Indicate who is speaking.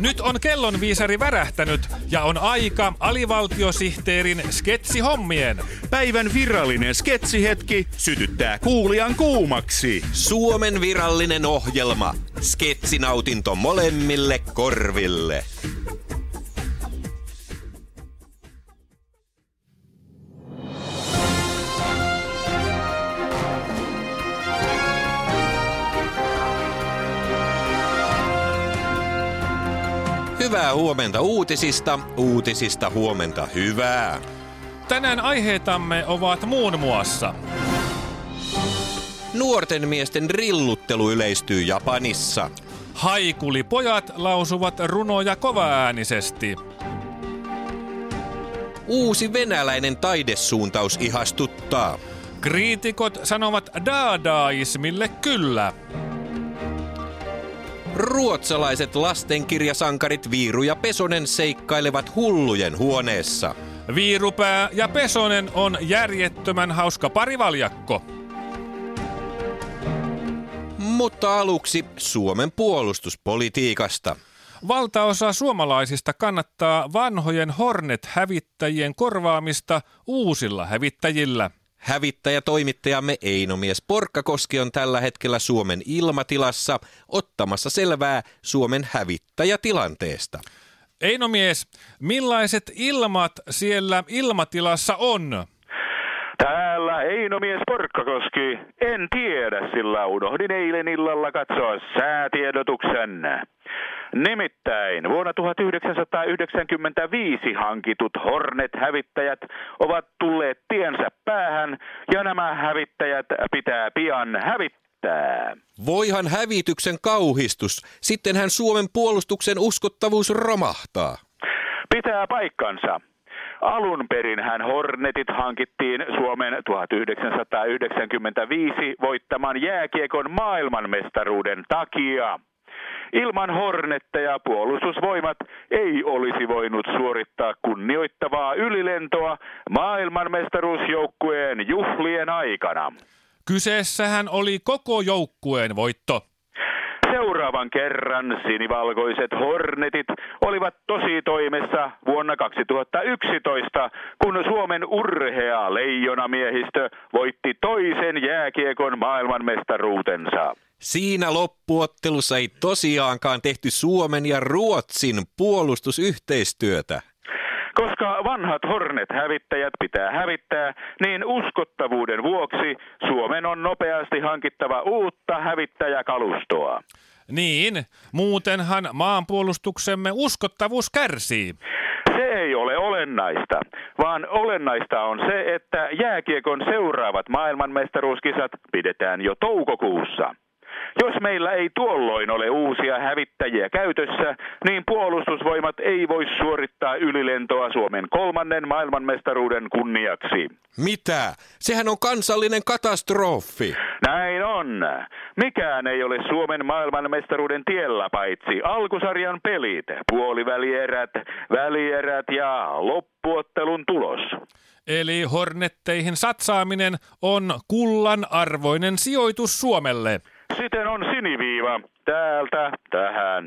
Speaker 1: Nyt on kellonviisari värähtänyt ja on aika alivaltiosihteerin sketsihommien.
Speaker 2: Päivän virallinen sketsihetki sytyttää kuulijan kuumaksi.
Speaker 3: Suomen virallinen ohjelma. Sketsinautinto molemmille korville. Hyvää huomenta uutisista, uutisista huomenta hyvää.
Speaker 1: Tänään aiheitamme ovat muun muassa
Speaker 3: Nuorten miesten rilluttelu yleistyy Japanissa.
Speaker 1: Haikulipojat lausuvat runoja kovaäänisesti.
Speaker 3: Uusi venäläinen taidesuuntaus ihastuttaa.
Speaker 1: Kriitikot sanovat daadaismille kyllä.
Speaker 3: Ruotsalaiset lastenkirjasankarit Viiru ja Pesonen seikkailevat hullujen huoneessa.
Speaker 1: Viirupää ja Pesonen on järjettömän hauska parivaljakko.
Speaker 3: Mutta aluksi Suomen puolustuspolitiikasta.
Speaker 1: Valtaosa suomalaisista kannattaa vanhojen Hornet-hävittäjien korvaamista uusilla hävittäjillä.
Speaker 3: Hävittäjätoimittajamme Einomies Porkkakoski on tällä hetkellä Suomen ilmatilassa ottamassa selvää Suomen hävittäjätilanteesta.
Speaker 1: Einomies, millaiset ilmat siellä ilmatilassa on?
Speaker 4: Einomies Porkkakoski. En tiedä, sillä unohdin eilen illalla katsoa säätiedotuksen. Nimittäin vuonna 1995 hankitut Hornet-hävittäjät ovat tulleet tiensä päähän ja nämä hävittäjät pitää pian hävittää.
Speaker 3: Voihan hävityksen kauhistus, sittenhän Suomen puolustuksen uskottavuus romahtaa.
Speaker 4: Pitää paikkansa. Alun perin hän Hornetit hankittiin Suomen 1995 voittaman jääkiekon maailmanmestaruuden takia. Ilman Hornetteja puolustusvoimat ei olisi voinut suorittaa kunnioittavaa ylilentoa maailmanmestaruusjoukkueen juhlien aikana.
Speaker 1: Kyseessähän oli koko joukkueen voitto.
Speaker 4: Seuraavan kerran sinivalkoiset Hornetit olivat tosi toimessa vuonna 2011, kun Suomen urhea leijonamiehistö voitti toisen jääkiekon maailmanmestaruutensa.
Speaker 3: Siinä loppuottelussa ei tosiaankaan tehty Suomen ja Ruotsin puolustusyhteistyötä.
Speaker 4: Koska vanhat Hornet-hävittäjät pitää hävittää, niin uskottavuuden vuoksi Suomen on nopeasti hankittava uutta hävittäjäkalustoa.
Speaker 1: Niin, muutenhan maanpuolustuksemme uskottavuus kärsii.
Speaker 4: Se ei ole olennaista, vaan olennaista on se, että jääkiekon seuraavat maailmanmestaruuskisat pidetään jo toukokuussa. Jos meillä ei tuolloin ole uusia hävittäjiä käytössä, niin puolustusvoimat ei voi suorittaa ylilentoa Suomen kolmannen maailmanmestaruuden kunniaksi.
Speaker 3: Mitä? Sehän on kansallinen katastrofi.
Speaker 4: Näin on. Mikään ei ole Suomen maailmanmestaruuden tiellä paitsi alkusarjan pelit, puolivälierät, välierät ja loppuottelun tulos.
Speaker 1: Eli Hornetteihin satsaaminen on kullan arvoinen sijoitus Suomelle.
Speaker 4: Siten on siniviiva täältä tähän.